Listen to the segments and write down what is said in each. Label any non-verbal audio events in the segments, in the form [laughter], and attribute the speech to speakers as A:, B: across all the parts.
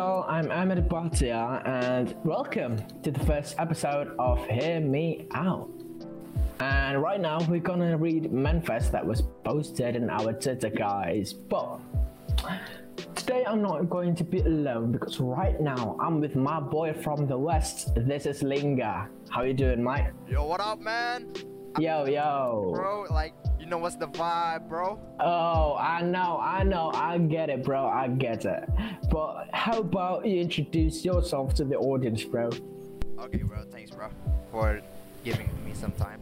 A: y'all, I'm Ahmed Bhatia, and welcome to the first episode of Hear Me Out. And right now, we're gonna read manifest that was posted in our Twitter, guys. But today, I'm not going to be alone because right now, I'm with my boy from the west. This is Linga. How you doing, mate?
B: Yo, what up, man?
A: Yo, yo.
B: Bro, like, know what's the vibe, bro?
A: Oh, I know, I know, I get it, bro. I get it. But how about you introduce yourself to the audience, bro?
B: Okay, bro, thanks, bro, for giving me some time.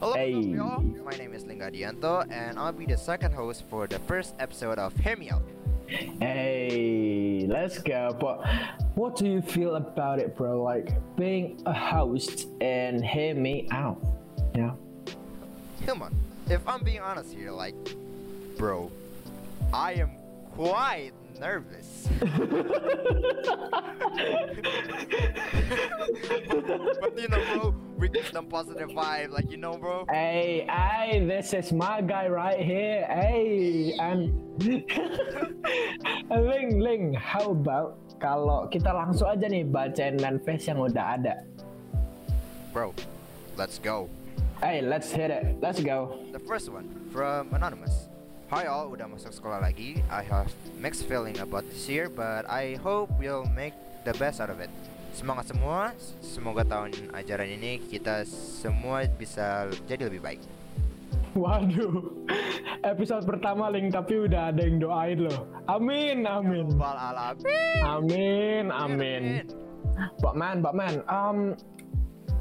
B: Hello,
A: Hey.
B: y'all. My name is Linga Dianto, and I'll be the second host for the first episode of Hear Me Out.
A: Hey, let's go. But what do you feel about it, bro? Like being a host and hear me out. Yeah.
B: Come on, if I'm being honest here, like, bro, I am quite nervous. [laughs] but you know, bro, we get some positive vibe, like, you know, bro.
A: Hey, hey, this is my guy right here. Hey, and [laughs] Ling, Ling, how about kalau kita langsung aja nih bacain manifest yang udah ada.
B: Bro, let's go.
A: Hey, let's hit it. Let's go.
B: The first one from Anonymous. Hi all, udah masuk sekolah lagi. I have mixed feeling about this year, but I hope we'll make the best out of it. Semangat semua, semoga tahun ajaran ini kita semua bisa jadi lebih baik.
A: Waduh, episode pertama Ling tapi udah ada yang doain loh. Amin, amin.
B: Alam.
A: Amin, amin. But man, but man, um,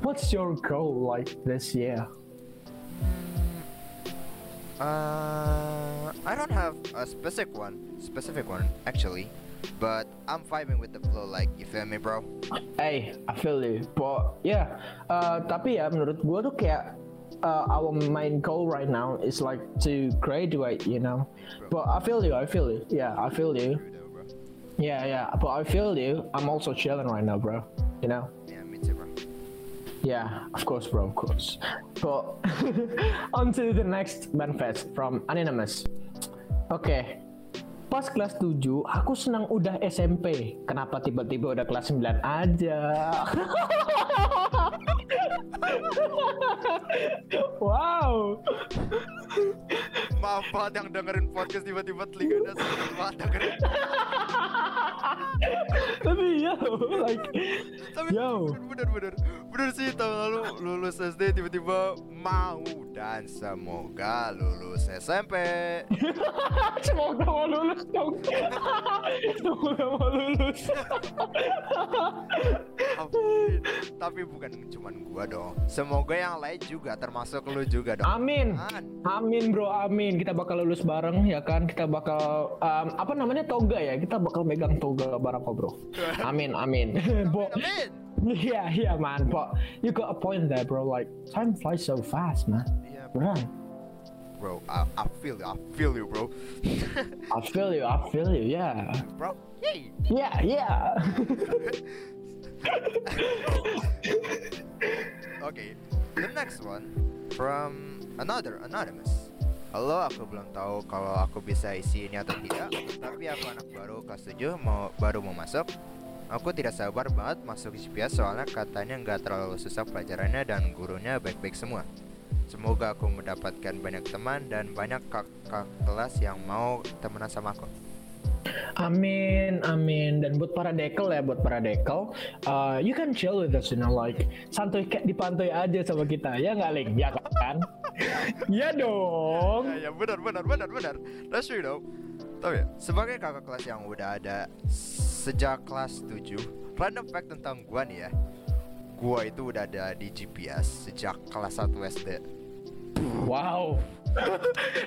A: what's your goal like this year?
B: Uh, I don't have a specific one, specific one actually, but I'm vibing with the flow. Like, you feel me, bro?
A: Hey, I feel you. But yeah, uh, tapi ya menurut gua tuh kayak uh, our main goal right now is like to graduate, you know. But I feel you, I feel you. Yeah, I feel you.
B: Though.
A: Yeah, yeah. But I feel you. I'm also chilling right now, bro. You know.
B: Yeah,
A: of course, bro, of course. But [laughs] on to the next manifest from Anonymous. Oke. Pas kelas 7, aku senang udah SMP. Kenapa tiba-tiba udah kelas 9 aja? [laughs] wow.
B: Maaf banget yang dengerin podcast tiba-tiba telinganya sakit banget dengerin. [laughs]
A: Tapi yo, like
B: Tapi
A: Yo.
B: bener bener bener sih tahun lalu lulus SD tiba-tiba mau dan semoga lulus SMP. [laughs]
A: semoga mau lulus dong. [laughs] semoga mau lulus. [laughs]
B: Tapi bukan cuman gua dong. Semoga yang lain juga termasuk lu juga dong.
A: Amin.
B: Man.
A: Amin bro, amin. Kita bakal lulus bareng ya kan. Kita bakal um, apa namanya toga ya. Kita bakal megang toga bareng kok bro. [laughs] Amin, amin. Bo,
B: Amin.
A: yeah, yeah man. But you got a point there bro. Like time flies so fast man.
B: Iya,
A: Right.
B: bro. I, I feel you. I feel you, bro.
A: I feel you. I feel you. Yeah.
B: bro. Yay.
A: Yeah, yeah. [laughs] [laughs]
B: Okay, the next one from another anonymous. Halo, aku belum tahu kalau aku bisa isi ini atau tidak, tapi aku anak baru kelas 7 mau baru mau masuk. Aku tidak sabar banget masuk GPS soalnya katanya nggak terlalu susah pelajarannya dan gurunya baik-baik semua. Semoga aku mendapatkan banyak teman dan banyak kakak kelas yang mau temenan sama aku.
A: Amin, amin. Dan buat para dekel ya, buat para dekel, uh, you can chill with us, you know, like santuy kayak di pantai aja sama kita, ya nggak, Ling? Ya kan? [laughs] ya dong.
B: Ya, ya benar benar benar benar. That's true though. Tapi ya, sebagai kakak kelas yang udah ada sejak kelas 7, random fact tentang gua nih ya. Gua itu udah ada di GPS sejak kelas 1 SD.
A: Wow.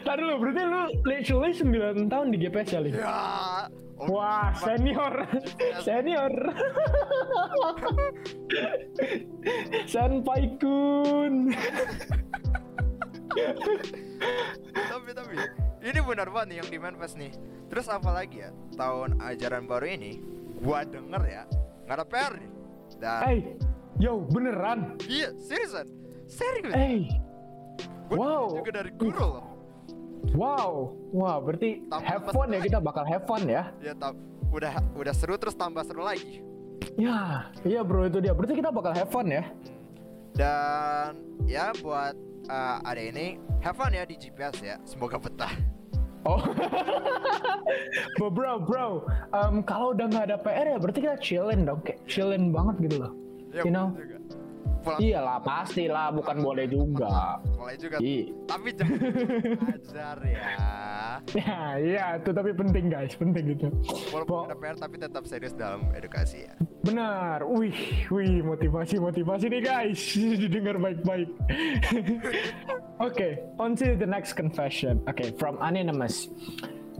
A: Tadi lu, berarti lu literally 9 tahun di GPS ya, Ling?
B: Ya. oh,
A: Wah, senior. senior. Senpai kun.
B: tapi tapi ini benar banget nih yang di manifest nih. Terus apa lagi ya? Tahun ajaran baru ini gua denger ya nggak ada PR nih. Dan
A: Hey, yo, beneran?
B: iya seriusan serius.
A: Hey, Wow.
B: juga dari guru loh.
A: wow, wow, berarti
B: Tambah
A: have fun ya
B: lagi.
A: kita bakal have fun ya.
B: Ya udah udah seru terus tambah seru lagi.
A: Ya, iya bro itu dia. Berarti kita bakal have fun ya?
B: Dan ya buat uh, ada ini have fun ya di GPS ya. Semoga betah.
A: Oh, [laughs] bro, bro, bro. Um, kalau udah nggak ada PR ya, berarti kita chillin dong, kayak chillin banget gitu loh.
B: Ya,
A: You know?
B: juga. Pulang
A: Iyalah, pastilah, bukan boleh juga.
B: boleh juga.
A: Iya.
B: Tapi jangan ajar ya.
A: Ya, iya, itu tapi penting guys, penting gitu.
B: Walaupun ada PR tapi tetap serius dalam edukasi ya.
A: Benar, wih, wih, motivasi, motivasi nih guys, [laughs] didengar baik-baik. [laughs] Oke, on to the next confession. Oke, from anonymous.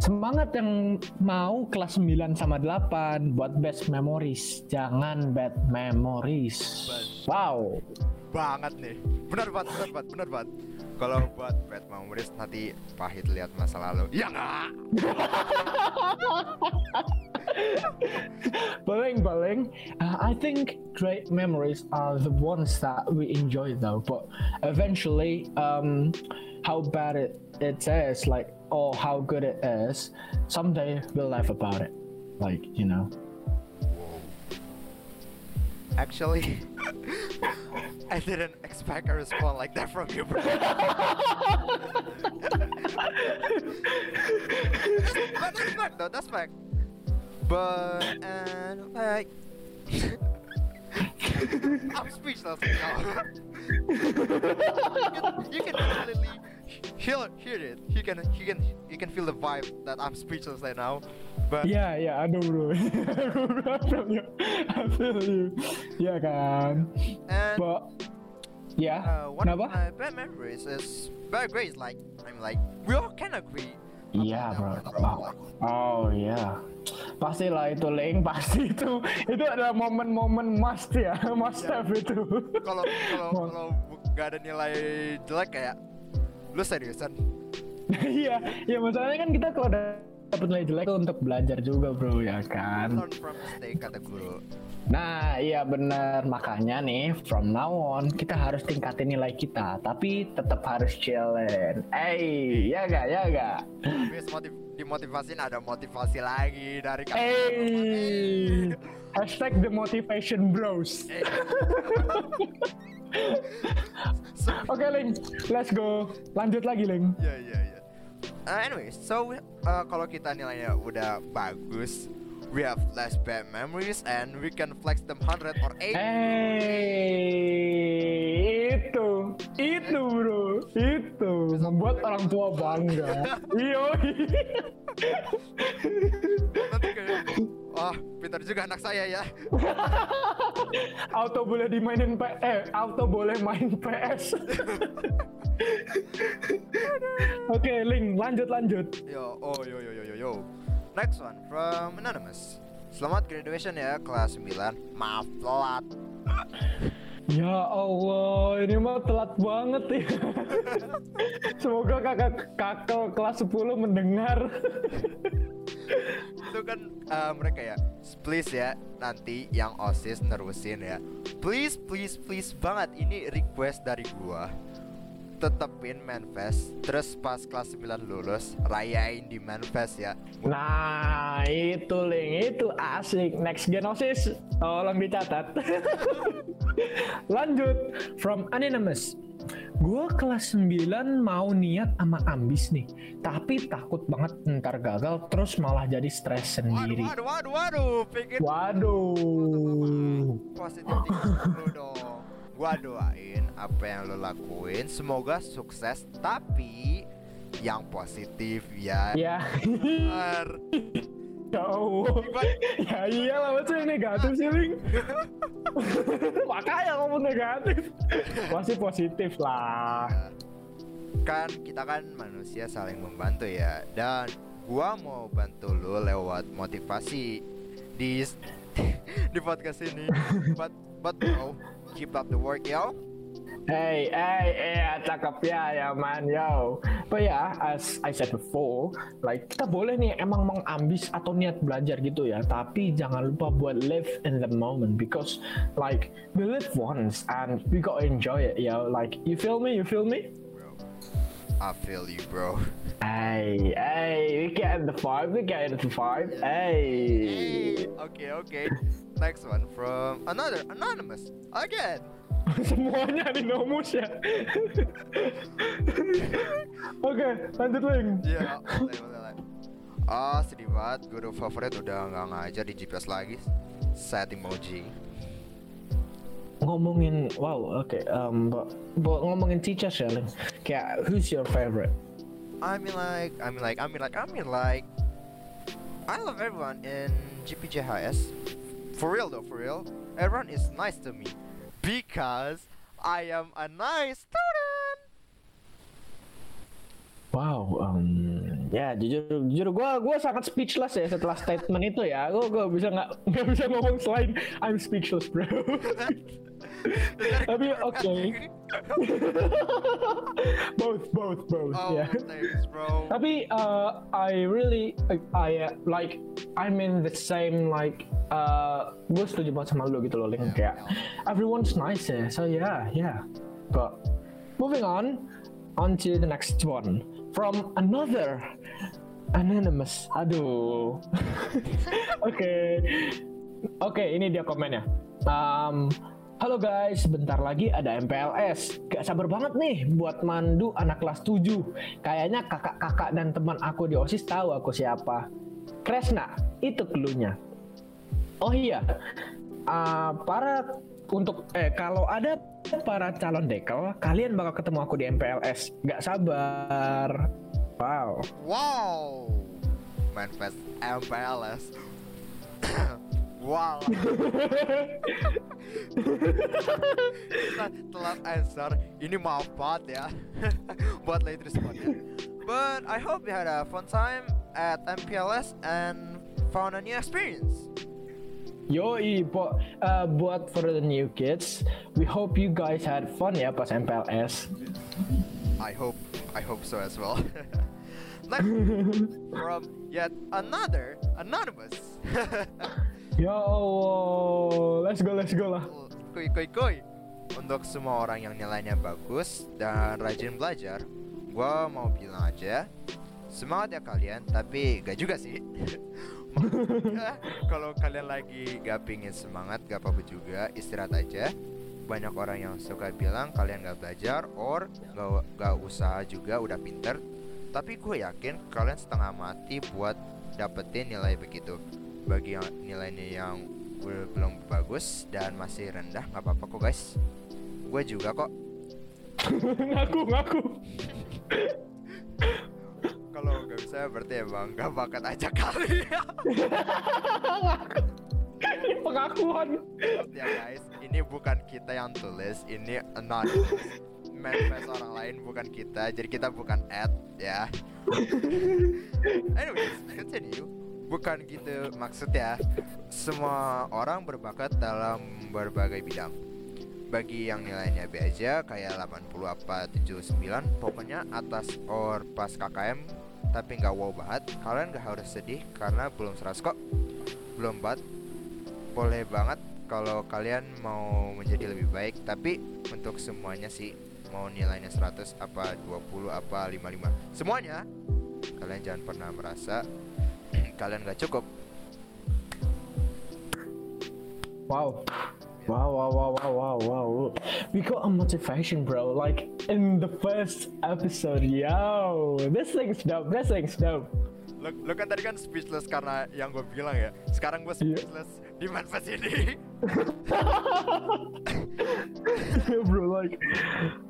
A: Semangat yang mau kelas 9 sama 8 buat best memories, jangan bad memories. Wow.
B: Banget nih. Benar banget, benar banget, benar banget. Kalau buat bad memories nanti pahit lihat masa lalu. Ya enggak.
A: Paling [laughs] paling, uh, I think great memories are the ones that we enjoy though. But eventually, um, how bad it it is, like or how good it is, someday we'll laugh about it. Like you know.
B: Actually, [laughs] I didn't expect a response like that from you, bro. [laughs] [laughs] but that's fact, though. That's fact. But and like, I'm speechless now. you, can, you can definitely hear hear it. You can you can you can feel the vibe that I'm speechless right now. But
A: Yeah, yeah, I know, bro. [laughs] I feel you. I feel you. Yeah, kan.
B: and
A: But yeah,
B: uh, one of my bad memories is very great. Like I'm like we all can agree.
A: Iya bro.
B: one,
A: Oh, oh iya. Pastilah itu link, pasti itu itu adalah momen-momen must ya, [laughs] must
B: Iya.
A: have itu.
B: Kalau kalau [laughs] kalau nggak ada nilai jelek kayak lu seriusan? [laughs]
A: Iya, ya masalahnya kan kita kalau dapat nilai jelek untuk belajar juga bro ya kan.
B: Learn from mistake kata guru.
A: Nah iya bener makanya nih from now on kita harus tingkatin nilai kita, tapi tetap harus chillin. Eh, ya gak, ya gak.
B: Habis motiv ada motivasi lagi dari kamu.
A: Eh, hashtag the motivation bros. [laughs] Oke Link, let's go. Lanjut lagi Link.
B: ya ya ya. Uh, anyway, so uh, kalau kita nilainya udah bagus, we have less bad memories and we can flex them 100 or 80.
A: Eh, itu, itu bro, itu membuat orang tua bangga. [laughs] Iyo.
B: Nanti kayak, wah pintar juga anak saya ya. [laughs]
A: auto boleh dimainin P eh auto boleh main PS. [laughs] Oke, Link, lanjut lanjut.
B: Yo, oh yo yo yo yo yo. Next one from anonymous. Selamat graduation ya kelas 9. Maaf telat.
A: Ya Allah, ini mah telat banget ya. [laughs] Semoga kakak kakak kelas 10 mendengar.
B: Itu kan uh, mereka ya. Please ya nanti yang OSIS nerusin ya. Please please please banget ini request dari gua. Tetepin manifest terus pas kelas 9 lulus rayain di manifest ya.
A: Nah, itu Link, itu asik. Next Genosis, tolong dicatat. [laughs] Lanjut, from Anonymous. Gua kelas 9 mau niat sama ambis nih, tapi takut banget ntar gagal terus malah jadi stres sendiri.
B: waduh waduh waduh pikir
A: Waduh.
B: positif thinking dulu dong. Gua doain apa yang lo lakuin semoga sukses tapi yang positif ya.
A: Ya,
B: Bener. [laughs]
A: ya Allah. Ya iyalah masa yang negatif sih, Link. [laughs] Makanya ngomong negatif. Pasti positif lah.
B: Kan kita kan manusia saling membantu ya dan gua mau bantu lo lewat motivasi di [laughs] di podcast ini. But but bro, keep up the work yo.
A: Hey, hey, yeah, cakep ya, ya man, yo. But yeah, as I said before, like kita boleh nih emang mengambis atau niat belajar gitu ya, tapi jangan lupa buat live in the moment because like we live once and we gotta enjoy it, yo. Like you feel me, you feel me?
B: I feel you, bro.
A: Hey, hey, we getting the vibe, we getting the vibe. Hey.
B: Okay, okay. Next one from another anonymous again. [laughs]
A: Semuanya anonymous ya. [laughs] Oke, lanjut Link.
B: Iya, boleh, boleh, boleh. Ah, sedih banget. Guru favorit udah nggak ngajar di GPS lagi. Sad emoji.
A: Ngomongin, wow, oke, um, but, but ngomongin teachers ya, Link. Kayak, who's your favorite?
B: I mean like, I mean like, I mean like, I mean like. I love everyone in GPJHS. For real though, for real. Everyone is nice to me because I am a nice student.
A: Ya jujur jujur gue gue sangat speechless ya setelah statement itu ya. Gue gue bisa nggak [laughs] nggak bisa ngomong selain I'm speechless bro. Tapi oke. [laughs] both both both
B: Oh,
A: ya.
B: thanks, bro.
A: Tapi uh, I really I uh, like I'm in the same like uh, gue setuju banget sama lu gitu loh Link kayak everyone's nice ya so yeah yeah but moving on on to the next one from another anonymous aduh [laughs] oke oke ini dia komennya um, Halo guys, bentar lagi ada MPLS. Gak sabar banget nih buat mandu anak kelas 7. Kayaknya kakak-kakak dan teman aku di OSIS tahu aku siapa. Kresna, itu cluenya. Oh iya, uh, para untuk eh kalau ada para calon dekel, kalian bakal ketemu aku di MPLS. Gak sabar. Wow.
B: Wow. Manifest MPLS. [laughs] wow. Kita [laughs] telat answer. Ini maaf banget ya. [laughs] Buat late responnya. But I hope you had a fun time at MPLS and found a new experience.
A: Yoi, buat uh, buat for the new kids, we hope you guys had fun ya pas MPLS.
B: I hope I hope so as well. [laughs] Next [laughs] from yet another anonymous. [laughs]
A: Ya Allah, let's go, let's go lah.
B: Kuy kuy kuy. Untuk semua orang yang nilainya bagus dan rajin belajar, gua mau bilang aja semangat ya kalian, tapi gak juga sih. Maksudnya, [laughs] Kalau kalian lagi gak pingin semangat, gak apa-apa juga, istirahat aja. Banyak orang yang suka bilang kalian gak belajar or gak, gak usaha juga udah pinter. Tapi gue yakin kalian setengah mati buat dapetin nilai begitu. Bagi yang nilainya yang bel- belum bagus dan masih rendah nggak apa-apa kok guys. Gue juga kok. [laughs]
A: ngaku, ngaku.
B: Bisa berarti emang gak bakat aja kali.
A: Ini [laughs] pengakuan.
B: ya guys, ini bukan kita yang tulis, ini anonymous. Manifest orang lain bukan kita, jadi kita bukan ad ya. [laughs] Anyways, continue. Bukan gitu maksudnya. Semua orang berbakat dalam berbagai bidang. Bagi yang nilainya B aja kayak 80 apa 79 Pokoknya atas or pas KKM Tapi nggak wow banget Kalian nggak harus sedih karena belum 100 kok Belum banget boleh banget kalau kalian mau menjadi lebih baik tapi untuk semuanya sih mau nilainya 100 apa 20 apa 55 semuanya kalian jangan pernah merasa [clears throat] kalian gak cukup
A: Wow. Wow, wow, wow, wow, wow, wow. We got a motivation, bro. Like in the first episode, yo. This thing's dope. This thing's dope.
B: lo, lo kan tadi kan speechless karena yang gue bilang ya sekarang gue
A: Iya.
B: speechless di manfaat ini
A: bro, like,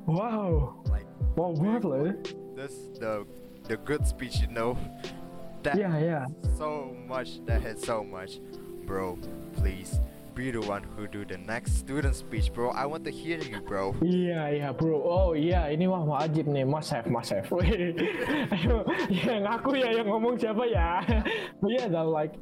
A: wow.
B: like
A: Wow, ya.
B: this the the good speech you know that
A: Yeah, yeah.
B: so much that hit so much bro please be the one who do the next student speech bro I want to hear you bro
A: Iya, iya, bro. Oh iya, ini wah wajib nih, must have, must have. [laughs] Ayo, ya ngaku ya yang ngomong siapa ya. [laughs] But yeah, though, like,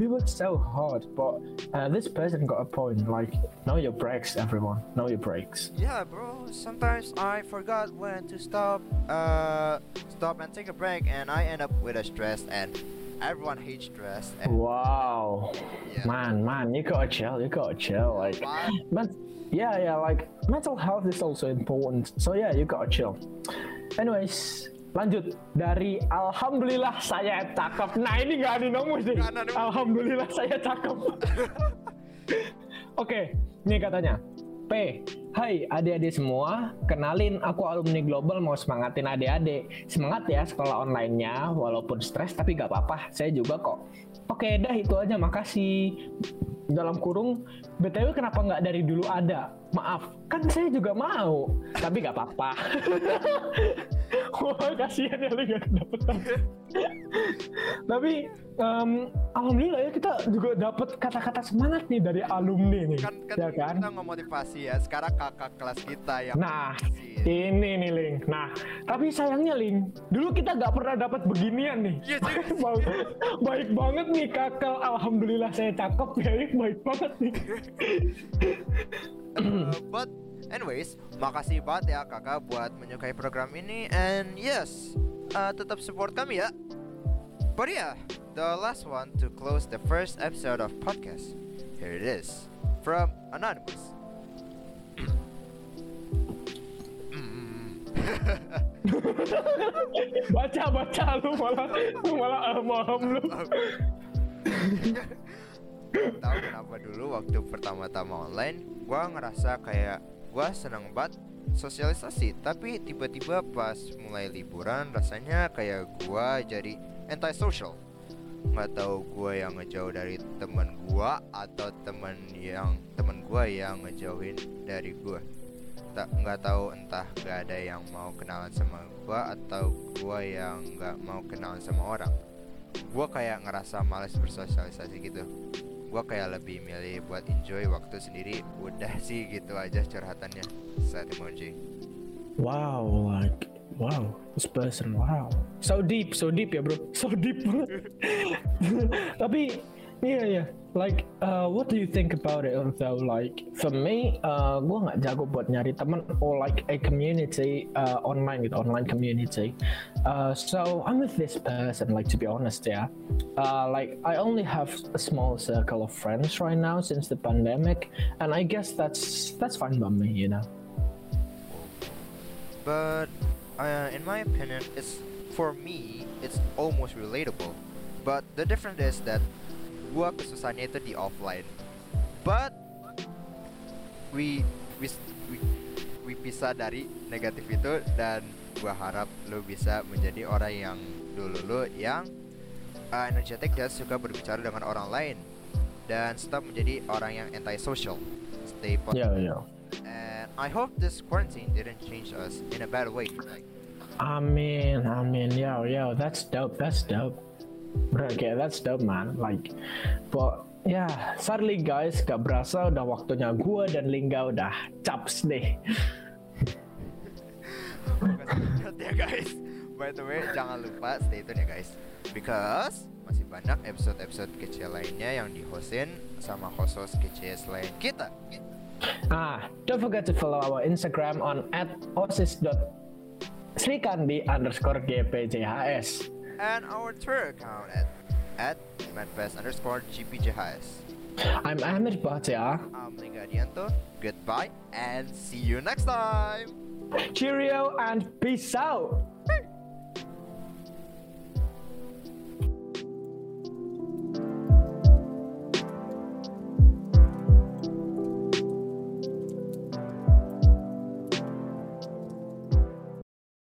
A: we worked so hard, but uh, this person got a point. Like, know your breaks, everyone. Know your breaks.
B: Yeah, bro. Sometimes I forgot when to stop, uh, stop and take a break, and I end up with a stress, and everyone hates stress.
A: Wow,
B: Yeah.
A: Man, man, you gotta chill. You gotta chill. Like,
B: But-
A: yeah, yeah. Like, mental health is also important. So yeah, you gotta chill. anyways lanjut dari alhamdulillah saya cakep nah ini anonymous deh
B: Nggak anonymous.
A: alhamdulillah saya cakep [laughs] oke ini katanya P, hai adik-adik semua, kenalin aku alumni global mau semangatin adik-adik. Semangat ya sekolah online-nya, walaupun stres tapi gak apa-apa, saya juga kok. Oke dah itu aja, makasih. Dalam kurung, BTW kenapa nggak dari dulu ada? Maaf, kan saya juga mau, tapi gak apa-apa. [laughs] Wah kasihan ya lu gak dapet [laughs] Tapi em, alhamdulillah ya kita juga dapat kata-kata semangat nih dari alumni nih,
B: kan kan,
A: ya kan?
B: kita ngemotivasi ya sekarang kakak kelas kita yang
A: Nah,
B: motivasi.
A: ini nih Ling. Nah, tapi sayangnya Ling, dulu kita nggak pernah dapat beginian nih.
B: Iya, cuy. [laughs]
A: baik, baik banget nih kakak. Alhamdulillah saya cakep ya, baik banget nih. [laughs]
B: Uh, but anyways, makasih banget ya kakak buat menyukai program ini and yes, uh, tetap support kami ya. But yeah, the last one to close the first episode of podcast. Here it is from anonymous. [laughs]
A: Baca baca lu malah lu malah aham lu.
B: Tahu kenapa dulu waktu pertama-tama online, gua ngerasa kayak gua seneng banget sosialisasi, tapi tiba-tiba pas mulai liburan rasanya kayak gua jadi anti social. Nggak tahu gua yang ngejauh dari teman gua atau teman yang teman gua yang ngejauhin dari gua. Tak nggak tahu entah gak ada yang mau kenalan sama gua atau gua yang nggak mau kenalan sama orang. Gua kayak ngerasa males bersosialisasi gitu gua kayak lebih milih buat enjoy waktu sendiri udah sih gitu aja curhatannya saat emoji
A: Wow, like wow, this person wow. So deep, so deep ya bro, [laughs] so deep banget. [laughs] Tapi iya ya, like uh, what do you think about it though? Like for me, uh, gue nggak jago buat nyari teman or like a community uh, online gitu, online community. Uh, so I'm with this person, like to be honest ya. Uh, like I only have a small circle of friends right now since the pandemic, and I guess that's that's fine by me, you know.
B: but uh, in my opinion it's for me it's almost relatable. But the difference is that gua kesusahannya itu di offline. But we we we, we bisa dari negatif itu dan gua harap lu bisa menjadi orang yang dulu lu yang uh, energetic dan suka berbicara dengan orang lain dan tetap menjadi orang yang anti-social. Stay positive.
A: Yeah, yeah.
B: and I hope this quarantine didn't change us in a bad way like
A: I mean, I mean, yo, yo, that's dope. That's dope. Bro, okay, that's dope, man. Like, but yeah, sadly guys, gak berasa udah waktunya gua dan Lingga udah caps deh.
B: Ya guys By the way jangan lupa stay tune ya guys Because masih banyak episode-episode kecil lainnya yang dihostin sama host-host kecil selain kita
A: Ah, don't forget to follow our Instagram on at osis.srikandi underscore gpjhs.
B: And our Twitter account at at madfest underscore gpjhs
A: I'm Ahmed Bhatia.
B: I'm Lingga Adianto Goodbye and see you next time
A: Cheerio and peace out.